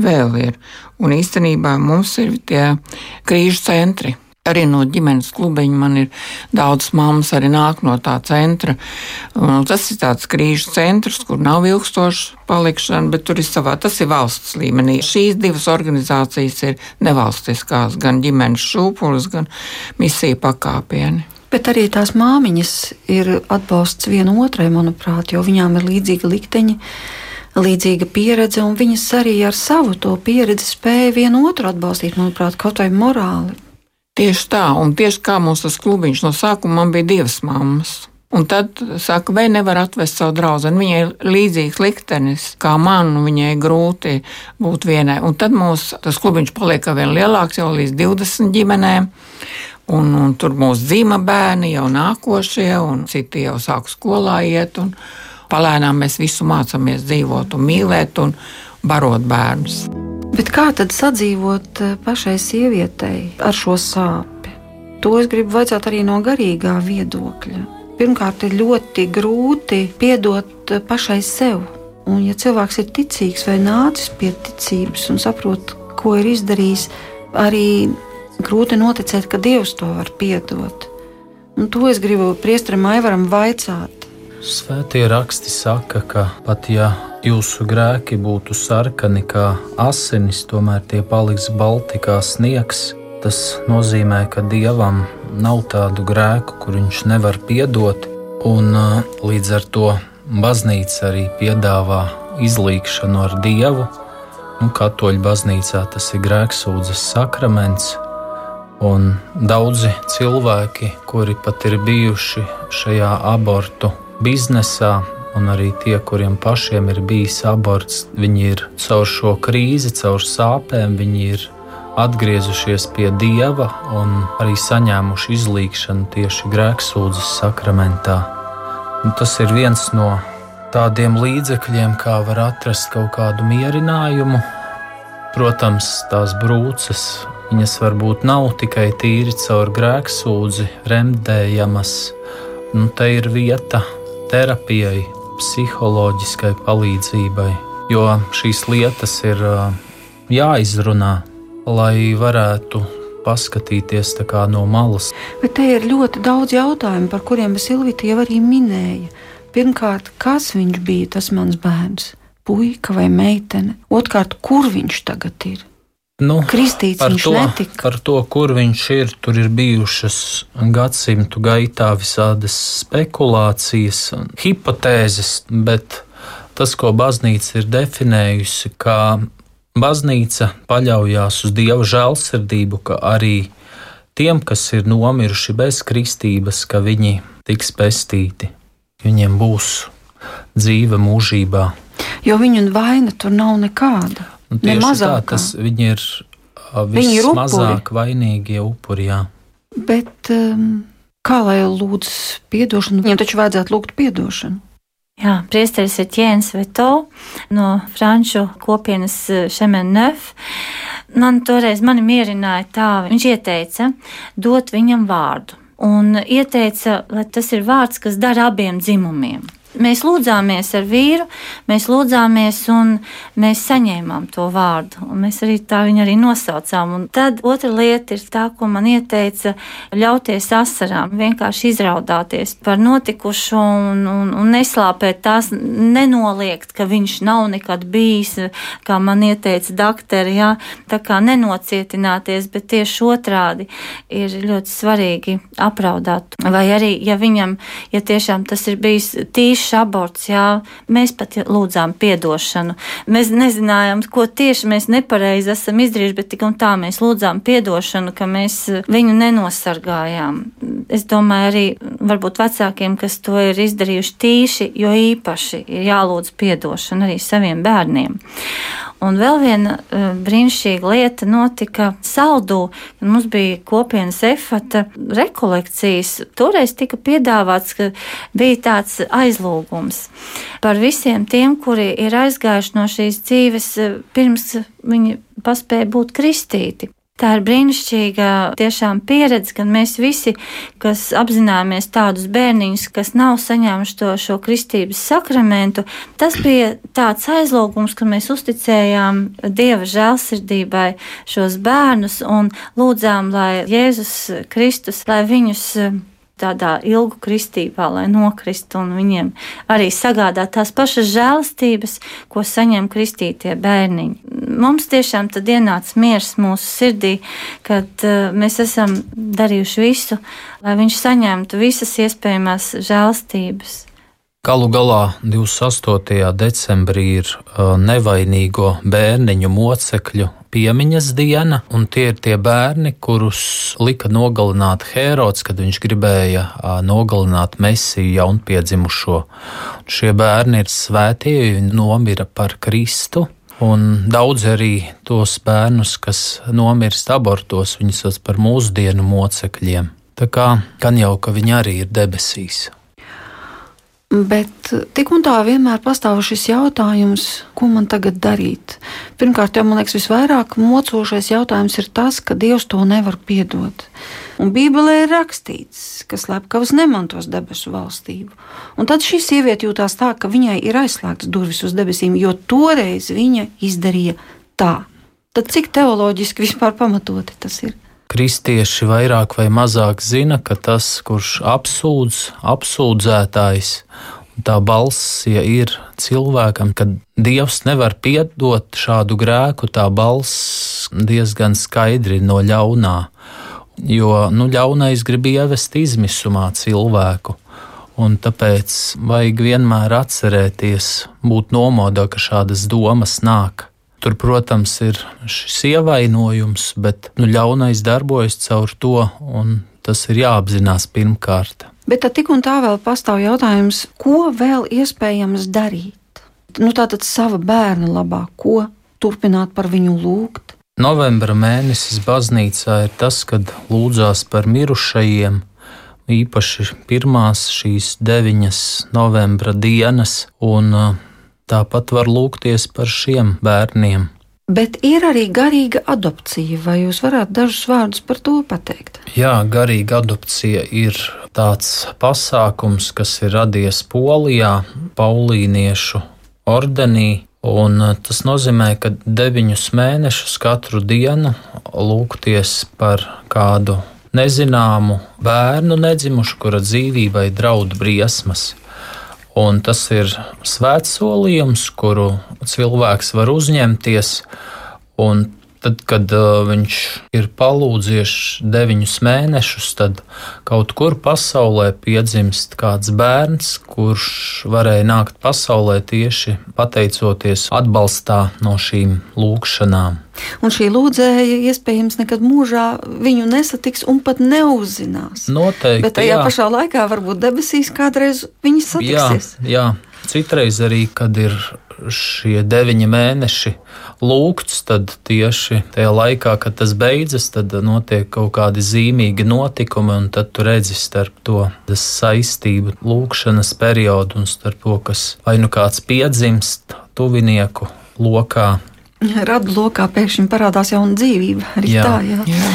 vēl ir. Un īstenībā mums ir tie krīžu centri. Arī no ģimenes klubiņa man ir daudz mammas, arī nāk no tā centra. Un tas ir tāds krīžu centrs, kur nav ilgstoša palikšana, bet tur ir savā, tas ir valsts līmenī. Šīs divas organizācijas ir nevalstiskās, gan ģimenes šūpulis, gan misija pakāpieni. Bet arī tās māmiņas ir atbalsts viena otrai, manuprāt, jo viņām ir līdzīga likteņa līdzīga pieredze, un viņas arī ar savu to pieredzi spēja vienu otru atbalstīt, manuprāt, kaut vai morāli. Tieši tā, un tieši kā mums tas klubiņš no sākuma man bija divas mammas. Un tad saka, vai nevar atvest savu draugu. Viņai ir līdzīgs liktenis kā man, viņai grūti būt vienai. Un tad mums tas klubiņš paliek vēl lielāks, jau līdz 20 ģimenēm. Un, un tur mūsu dzīva bērni jau nākošie, un citi jau sāk skolā iet. Palēnām mēs visu mācāmies dzīvot un mīlēt un barot bērnus. Bet kā tad sadzīvot eh, pašai sievietei ar šo sāpi? To es gribu vaicāt arī no garīgā viedokļa. Pirmkārt, ir ļoti grūti piedot eh, pašai sev. Un, ja cilvēks ir ticīgs vai nācis pie ticības un saprot, ko ir izdarījis, arī grūti noticēt, ka Dievs to var piedot. Un to es gribu priesteram Aivaram vaicāt. Svētie raksti saka, ka pat ja jūsu grēki būtu sarkani kā asinis, tomēr tie paliks balti kā sniegs. Tas nozīmē, ka dievam nav tādu grēku, kur viņš nevar piedot, un līdz ar to baznīca arī piedāvā izlīgšanu ar dievu. Nu, Katoļu baznīcā tas ir grēksūdzes sakraments, un daudzi cilvēki, kuri pat ir bijuši šajā abortu biznesā, un arī tie, kuriem pašiem ir bijis aborts, viņi ir caur šo krīzi, caur sāpēm, viņi ir atgriezušies pie dieva un arī saņēmuši izlīgšanu tieši grēksūdzes sakramentā. Un tas ir viens no tādiem līdzekļiem, kā var atrast kaut kādu mierinājumu. Protams, tās brūces, viņas varbūt nav tikai tīri caur grēksūdzi remdējamas. Nu, te ir vieta terapijai, psiholoģiskai palīdzībai, jo šīs lietas ir jāizrunā, lai varētu paskatīties no malas. Bet te ir ļoti daudz jautājumu, par kuriem Silvija jau arī minēja. Pirmkārt, kas viņš bija tas mans bērns? Puika vai meitene? Otrkārt, kur viņš tagad ir? Nu, Kristīts par, to, netika. par to, kur viņš ir, tur ir bijušas gadsimtu gaitā visādas spekulācijas un hipotēzes, bet tas, ko baznīca ir definējusi, ka baznīca paļaujas uz dieva žēlsirdību, ka arī tiem, kas ir nomiruši bez kristības, ka viņi tiks pestīti, viņiem būs dzīve mūžībā. Jo viņu vaina tur nav nekāda. Un Nu, tieši tā, tas viņi ir vismazāk vainīgie upuri. Jā. Bet um, kā lai lūdz atdošanu? Viņam taču vajadzētu lūgt atdošanu. Jā, priesteris ir Jēns Veto no franču kopienas Šemenef. Man toreiz mani mierināja tā, viņš ieteica dot viņam vārdu. Un ieteica, lai tas ir vārds, kas dara abiem dzimumiem. Mēs lūdzāmies ar vīru, mēs lūdzāmies un mēs saņēmām to vārdu. Mēs arī tā viņu arī nosaucām. Un tad otra lieta ir tā, ko man ieteica ļauties asarām, vienkārši izraudāties par notikušo un, un, un neslāpēt tās, nenoliegt, ka viņš nav nekad bijis, kā man ieteica doktori, jā, tā kā nenocietināties, bet tieši otrādi ir ļoti svarīgi apraudāt. Vai arī, ja viņam, ja tiešām tas ir bijis tīši tīšs aborts, jā, mēs pat lūdzām piedošanu. Mēs nezinājām, ko tieši mēs nepareizi esam izdarījuši, bet tik un tā mēs lūdzām piedošanu, ka mēs viņu nenosargājām. Es domāju, arī varbūt vecākiem, kas to ir izdarījuši tīši, jo īpaši ir jālūdz piedošana arī saviem bērniem. Un vēl viena uh, brīnišķīga lieta notika Saldū, kad mums bija kopienas efata rekolekcijas. Toreiz tika piedāvāts, ka bija tāds aizlūgums par visiem tiem, kuri ir aizgājuši no šīs dzīves uh, pirms viņi paspēja būt kristīti. Tā ir brīnišķīga tiešām pieredze, gan mēs visi, kas apzināmies tādus bērniņus, kas nav saņēmuši to šo kristības sakramentu, tas bija tāds aizlūgums, ka mēs uzticējām Dieva žēlsirdībai šos bērnus un lūdzām, lai Jēzus Kristus, lai viņus tādā ilgu kristībā, lai nokristu un viņiem arī sagādāt tās pašas žēlastības, ko saņem kristītie bērniņi. Mums tiešām tad ienāca miers mūsu sirdī, kad uh, mēs esam darījuši visu, lai viņš saņemtu visas iespējamās žēlastības. Galu galā 28. decembrī ir uh, nevainīgo bērniņu mocekļu piemiņas diena, un tie ir tie bērni, kurus lika nogalināt Hērods, kad viņš gribēja uh, nogalināt Mesiju jaunpiedzimušo. Šie bērni ir svētie, viņi nomira par Kristu. Un daudz arī tos bērnus, kas nomirst abortos, viņus sauc par mūsdienu mocekļiem. Tā kā gan jau, ka viņi arī ir debesīs. Bet tik un tā vienmēr pastāv šis jautājums, ko man tagad darīt. Pirmkārt, jau man liekas, visvairāk mocošais jautājums ir tas, ka Dievs to nevar piedot. Un Bībelē ir rakstīts, ka slepkavas nemantos debesu valstību. Un tad šī sieviete jūtās tā, ka viņai ir aizslēgtas durvis uz debesīm, jo toreiz viņa izdarīja tā. Tad cik teoloģiski vispār pamatoti tas ir? Kristieši vairāk vai mazāk zina, ka tas, kurš apsūdz, apsūdzētājs, tā balss ja ir cilvēkam, ka Dievs nevar piedot šādu grēku, tā balss diezgan skaidri no ļaunā. Jo nu, ļaunais grib ievest izmisumā cilvēku. Un tāpēc vajag vienmēr atcerēties, būt nomodā, ka šādas domas nāk. Tur, protams, ir šis ievainojums, bet nu, ļaunais darbojas caur to, un tas ir jāapzinās pirmkārt. Bet tik un tā vēl pastāv jautājums, ko vēl iespējams darīt? Nu, tātad sava bērna labā, ko turpināt par viņu lūgt? Novembra mēnesis baznīcā ir tas, kad lūdzās par mirušajiem, īpaši pirmās šīs deviņas novembra dienas, un Tāpat var lūgties par šiem bērniem. Bet ir arī garīga adopcija, vai jūs varētu dažus vārdus par to pateikt? Jā, garīga adopcija ir tāds pasākums, kas ir radies Polijā, Paulīniešu ordenī. Un tas nozīmē, ka deviņus mēnešus katru dienu lūgties par kādu nezināmu bērnu nedzimušu, kura dzīvībai draud briesmas. Un tas ir svēts solījums, kuru cilvēks var uzņemties. Un Tad, kad uh, viņš ir palūdzies deviņus mēnešus, tad kaut kur pasaulē piedzimst kāds bērns, kurš varēja nākt pasaulē tieši pateicoties atbalstā no šīm lūkšanām. Un šī lūdzēja iespējams nekad mūžā viņu nesatiks un pat neuzzinās. Noteikti. Bet tajā jā. pašā laikā varbūt debesīs kādreiz viņi satiksies. Jā, jā. Citreiz arī, kad ir šie deviņi mēneši lūgts, tad tieši tajā laikā, kad tas beidzas, tad notiek kaut kādi zīmīgi notikumi, un tad tu redzi starp to saistību, lūgšanas periodu un starp to, kas vai nu kāds piedzimst tuvinieku lokā. Radu lokā pēkšņi parādās jauna dzīvība. Arī jā. tā, jā. jā.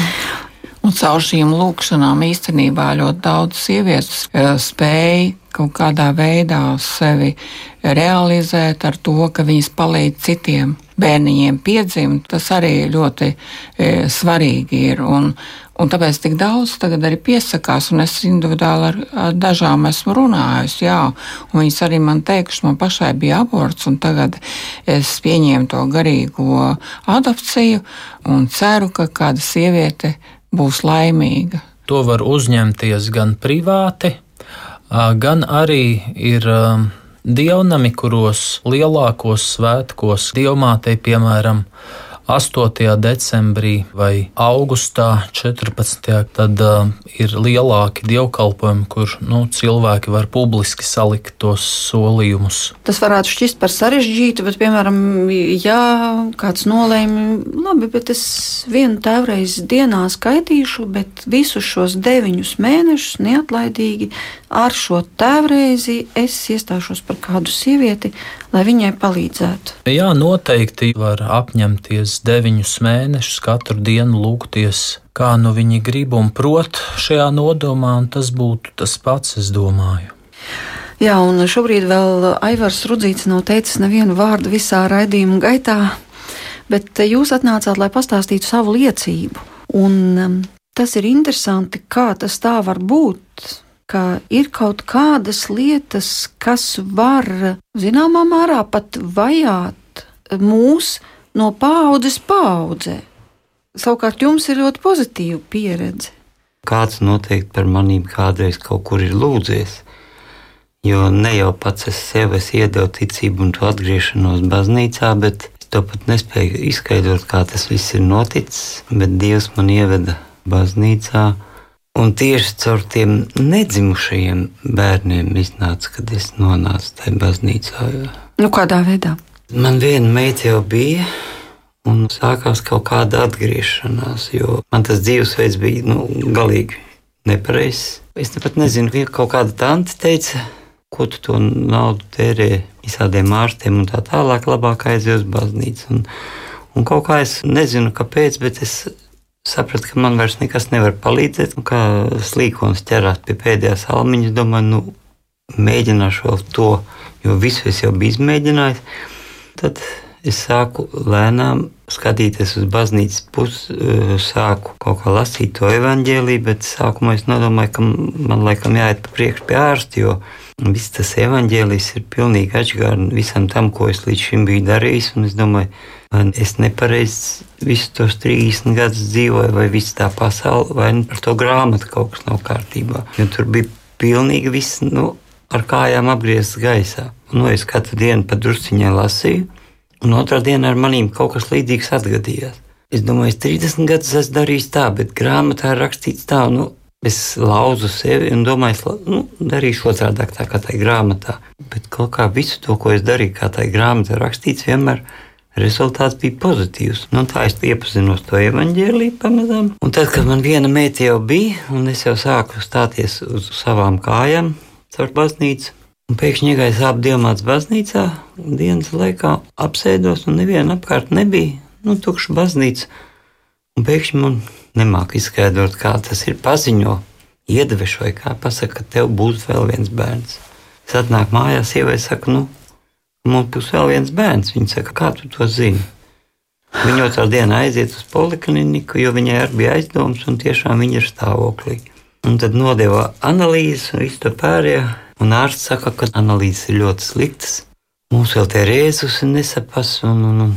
Un caur šīm lūkšanām īstenībā ļoti daudz sievietes eh, spēja kaut kādā veidā sevi realizēt ar to, ka viņas palīdz citiem bērniņiem piedzimt. Tas arī ļoti e, svarīgi ir. Un, un tāpēc tik daudz tagad arī piesakās, un es individuāli ar, ar dažām esmu runājusi, jā, un viņas arī man teikuši, man pašai bija aborts, un tagad es pieņēmu to garīgo adopciju un ceru, ka kāda sieviete būs laimīga. To var uzņemties gan privāti, gan arī ir dievnami, kuros lielākos svētkos dievmātei, piemēram, 8. decembrī vai augustā 14. tad uh, ir lielāki dievkalpojumi, kur nu, cilvēki var publiski salikt tos solījumus. Tas varētu šķist par sarežģītu, bet, piemēram, ja kāds nolēma, labi, bet es vienu tēvreizi dienā skaitīšu, bet visus šos deviņus mēnešus neatlaidīgi ar šo tēvreizi es iestāšos par kādu sievieti, lai viņai palīdzētu. Jā, noteikti var apņemties piecus, deviņus mēnešus katru dienu lūgties, kā nu viņi grib un prot šajā nodomā, un tas būtu tas pats, es domāju. Jā, un šobrīd vēl Aivars Rudzīts nav teicis nevienu vārdu visā raidījuma gaitā, bet jūs atnācāt, lai pastāstītu savu liecību. Un um, tas ir interesanti, kā tas tā var būt, ka ir kaut kādas lietas, kas var zināmā mērā pat vajāt mūs no paudzes paudzē. Savukārt jums ir ļoti pozitīva pieredze. Kāds noteikti par manīm kādreiz kaut kur ir lūdzies. Jo ne jau pats es sev es iedevu ticību un to atgriešanos baznīcā, bet es to pat nespēju izskaidrot, kā tas viss ir noticis. Bet Dievs man ieveda baznīcā, Un tieši caur tiem nedzimušajiem bērniem iznāca, kad es nonācu tajā baznīcā. Nu, kādā veidā? Man viena meita jau bija, un sākās kaut kāda atgriešanās, jo man tas dzīvesveids bija nu, galīgi nepareizs. Es pat nezinu, ka kaut kāda tante teica, ko tu to naudu tērē visādiem ārstiem un tā tālāk, labāk aizies uz baznīcu. Un, un kaut kā es nezinu, kāpēc, bet es sapratu, ka man vairs nekas nevar palīdzēt. Kā slīkons ķerās pie pēdējās almiņas, domāju, nu, mēģināšu vēl to, jo visu es jau biju izmēģinājis. Tad es sāku lēnām skatīties uz baznīcas pusi, eh, sāku kaut kā lasīt to evaņģēlīju, bet sākumā es nedomāju, ka man laikam jāiet pa priekšu pie ārsta, jo viss tas evaņģēlijs ir pilnīgi atšķirīgs visam tam, ko es līdz šim biju darījis. Es domāju, vai es nepareizi visus tos 30 gadus dzīvoju, vai viss tā pasaule, vai ar to grāmatu kaut kas nav kārtībā. Jo tur bija pilnīgi viss nu, ar kājām apgriezts gaisā. Nu, es katru dienu pa drusciņai lasīju, un otrā dienā ar manīm kaut kas līdzīgs atgadījās. Es domāju, es 30 gadus esmu darījis tā, bet grāmatā ir rakstīts tā, nu, es lauzu sevi un domāju, es nu, darīšu otrādi tā kā tajā grāmatā. Bet kaut kā visu to, ko es darīju, kā tajā grāmatā rakstīts, vienmēr Rezultāts bija pozitīvs. Nu, tā es iepazinos to evaņģēlīju pamazām. Un tad, kad man viena meita jau bija, un es jau sāku stāties uz savām kājām caur baznīcu, un pēkšņi iegāju sāpju diamāts baznīcā, dienas laikā apsēdos, un neviena apkārt nebija, nu, tukša baznīca. Un pēkšņi man nemāk izskaidrot, kā tas ir paziņo, iedevešu vai kā pasaka, ka tev būs vēl viens bērns. Es atnāku mājās, sievai saku, nu, Mums būs vēl viens bērns. Viņa saka, kā tu to zini? Viņa otrā dienā aiziet uz polikliniku, jo viņai arī bija aizdoms, un tiešām viņa ir stāvoklī. Un tad nodeva analīzes un visu to pārējo. Un ārsts saka, ka analīzes ir ļoti sliktas. Mums vēl tie rēzus nesapas, un, un, un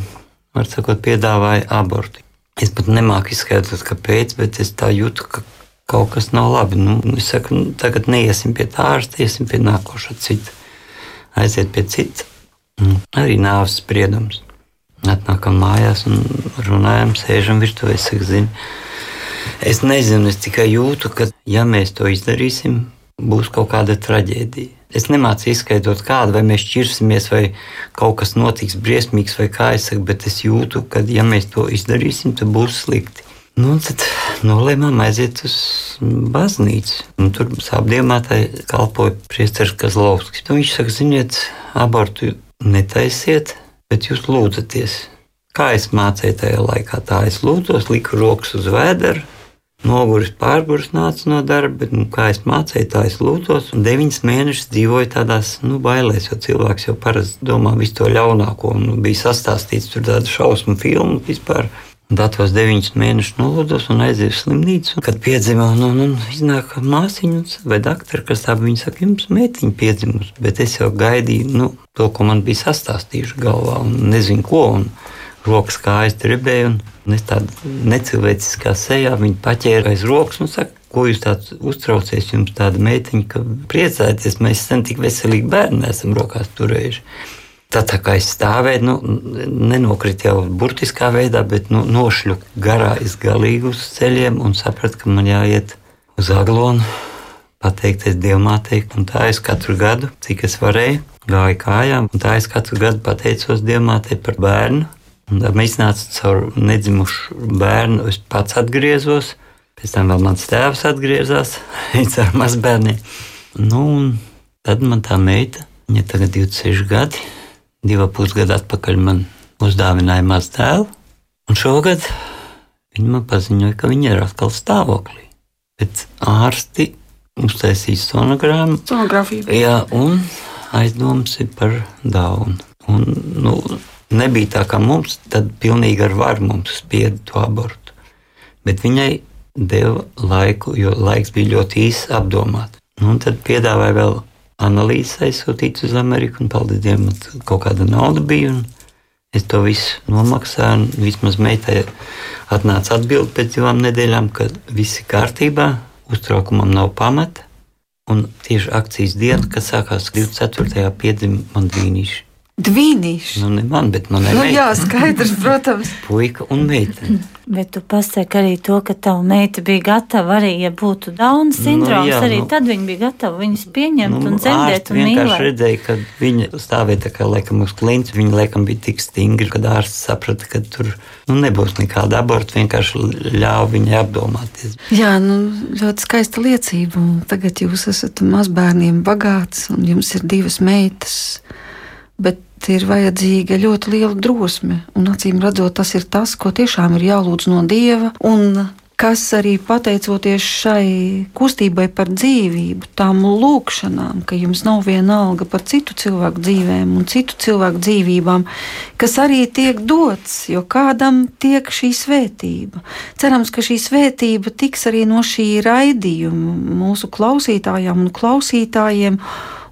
var sakot, piedāvāja abortu. Es pat nemāku izskaidrot, kāpēc, bet es tā jūtu, ka kaut kas nav labi. Nu, es saku, nu, tagad neiesim pie tā ārsta, iesim pie nākošā cita. Aiziet pie cita. Mm. Arī nāves spriedums. Atnākam mājās un runājam, sēžam virtuvē. Es, saku, zini, es nezinu, es tikai jūtu, ka, ja mēs to izdarīsim, būs kaut kāda traģēdija. Es nemācu izskaidrot, kāda, vai mēs šķirsimies, vai kaut kas notiks briesmīgs, vai kā es saku, bet es jūtu, ka, ja mēs to izdarīsim, tad būs slikti. Nu, tad nolēmām aiziet uz baznīcu. Un tur apdiemātai kalpoja priesteris Kazlovskis. Viņš saka, ziniet, abortu netaisiet, bet jūs lūdzaties. Kā es mācīju tajā laikā, tā es lūdzos, liku rokas uz vēdera, noguris pārgurs nāca no darba, bet nu, kā es mācīju, tā es lūdzos. Un deviņas mēnešus dzīvoju tādās nu, bailēs, jo cilvēks jau parasti domā visu to ļaunāko. Un bija sastāstīts tur tāda šausmu filmu vispār. Datos deviņus mēnešus nolūdos un aizēju uz slimnīcu. Kad piedzima, un, un, un iznāk māsiņa vai doktora, kas tā viņa saka, jums meitiņa piedzimusi, bet es jau gaidīju nu, to, ko man bija sastāstījuši galvā, un nezinu ko. Un, Rokas kājas tribēja, un es tādā necilvēciskā sejā viņu paķēru aiz rokas un saka, ko jūs tāds uztraucies, jums tāda meitiņa, ka priecājieties, mēs sen tik veselīgi bērni esam rokās turējuši. Tā, tā kā es stāvēju, nu, nenokrita jau burtiskā veidā, bet nu, nošļuvu garā izgalīgi uz ceļiem un sapratu, ka man jāiet uz aglonu, pateikties Dievmātei. Un tā es katru gadu, cik es varēju, gāju kājām, un tā es katru gadu pateicos Dievmātei par bērnu. Mēs nācām caur nedzimušu bērnu, es pats atgriezos, pēc tam vēl mans tēvs atgriezās, ar mazbērniem. Nu, tad man tā meita, viņa tagad 26 gadi divu pusgadu atpakaļ man uzdāvināja mazu dēlu. Un šogad viņi man paziņoja, ka viņi ir atkal stāvoklī. Bet ārsti uztaisīs sonogrammu. Sonogrāfija. Jā, un aizdoms ir par daunu. Un, nu, nebija tā kā mums, tad pilnīgi ar varu mums spieda to abortu. Bet viņai deva laiku, jo laiks bija ļoti īss apdomāt. Nu, un tad piedāvāja vēl analīzes aizsūtīt uz Ameriku, un paldies Dievam, kaut kāda nauda bija. Es to visu nomaksāju, un vismaz meitai atnāca atbildi pēc divām nedēļām, ka viss ir kārtībā, uztraukumam nav pamata. Un tieši akcijas diena, kad sākās 24. piedzima man dvīnīši. Dvīnīši. Nu, ne man, bet manai Nu, meitai. jā, skaidrs, protams. Puika un meitene. Bet tu pasaki arī to, ka tava meita bija gatava arī, ja būtu Dauna sindroms, jā, arī nu. tad viņa bija gatava viņus pieņemt un dzemdēt un vienkārši mīlēt. redzēja, ka viņa stāvēja tā kā laikam uz klints. Viņa laikam bija tik stingra, ka ārsts saprata, ka tur nu, nebūs nekāda aborta. Vienkārši ļāva viņai apdomāties. Jā, nu, ļoti skaista liecība. Un tagad jūs esat mazbērniem bagāts, un jums ir divas meitas. Bet ir vajadzīga ļoti liela drosme. Un acīm redzot, tas ir tas, ko tiešām ir jālūdz no Dieva. Un kas arī pateicoties šai kustībai par dzīvību, tām lūkšanām, ka jums nav viena alga par citu cilvēku dzīvēm un citu cilvēku dzīvībām, kas arī tiek dots, jo kādam tiek šī svētība. Cerams, ka šī svētība tiks arī no šī raidījuma mūsu klausītājām un klausītājiem.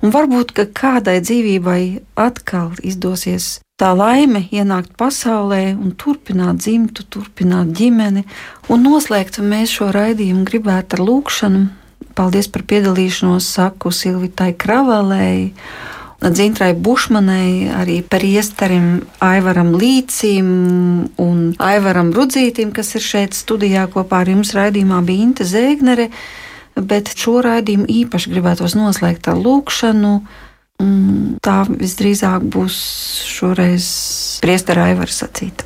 Un varbūt kādai dzīvībai atkal izdosies tā laime ienākt pasaulē un turpināt dzimtu, turpināt ģimeni. Un noslēgt mēs šo raidījumu gribētu ar lūkšanu. Paldies par piedalīšanos, saku Silvitai Kravalēji. Dzintrai Bušmanai, arī par iestarim Aivaram Līcim un Aivaram Rudzītim, kas ir šeit studijā kopā ar jums raidījumā, bija Inte Zēgnere bet šo raidījumu īpaši gribētos noslēgt ar lūkšanu. Mm, Tā visdrīzāk būs šoreiz priestera Aivara sacīta.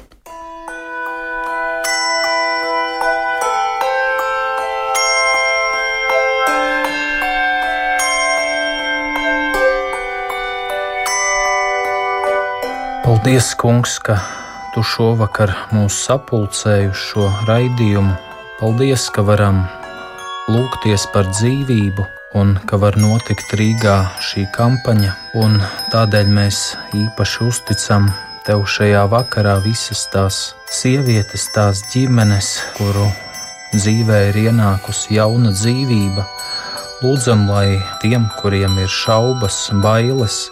Paldies, Kungs, ka Tu šovakar mūs sapulcēji uz šo raidījumu. Paldies, ka varam lūgties par dzīvību un ka var notikt Rīgā šī kampaņa. Tādēļ mēs īpaši uzticam Tev šajā vakarā visas tās sievietes, tās ģimenes, kuru dzīvē ir ienākusi jauna dzīvība. Lūdzam, lai tiem, kuriem ir šaubas, bailes,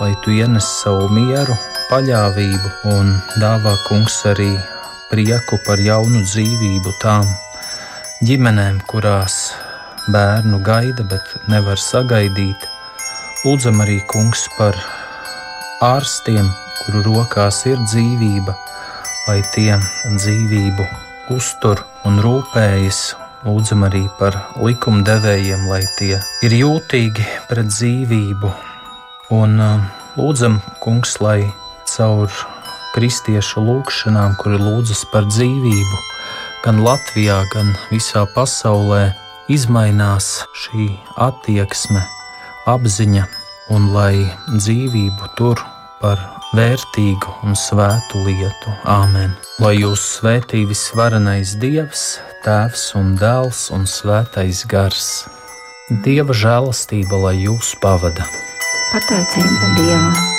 lai Tu ienes savu mieru, paļāvību un dāvā kungs arī prieku par jaunu dzīvību tām ģimenēm, kurās bērnu gaida, bet nevar sagaidīt. Lūdzam arī kungs par ārstiem, kuru rokās ir dzīvība, lai tie dzīvību uztur un rūpējas. Lūdzam arī par likumdevējiem, lai tie ir jūtīgi pret dzīvību. Un uh, lūdzam, kungs, lai caur kristiešu lūgšanām, kuri lūdzas par dzīvību, gan Latvijā, gan visā pasaulē, izmainās šī attieksme, apziņa, un lai dzīvību tur par vērtīgu un svētu lietu. Āmen! Lai jūs svētī visvarenais Dievs, Tēvs un Dēls un Svētais Gars. Dieva žēlastība, lai jūs pavada! Pateicība Dievam!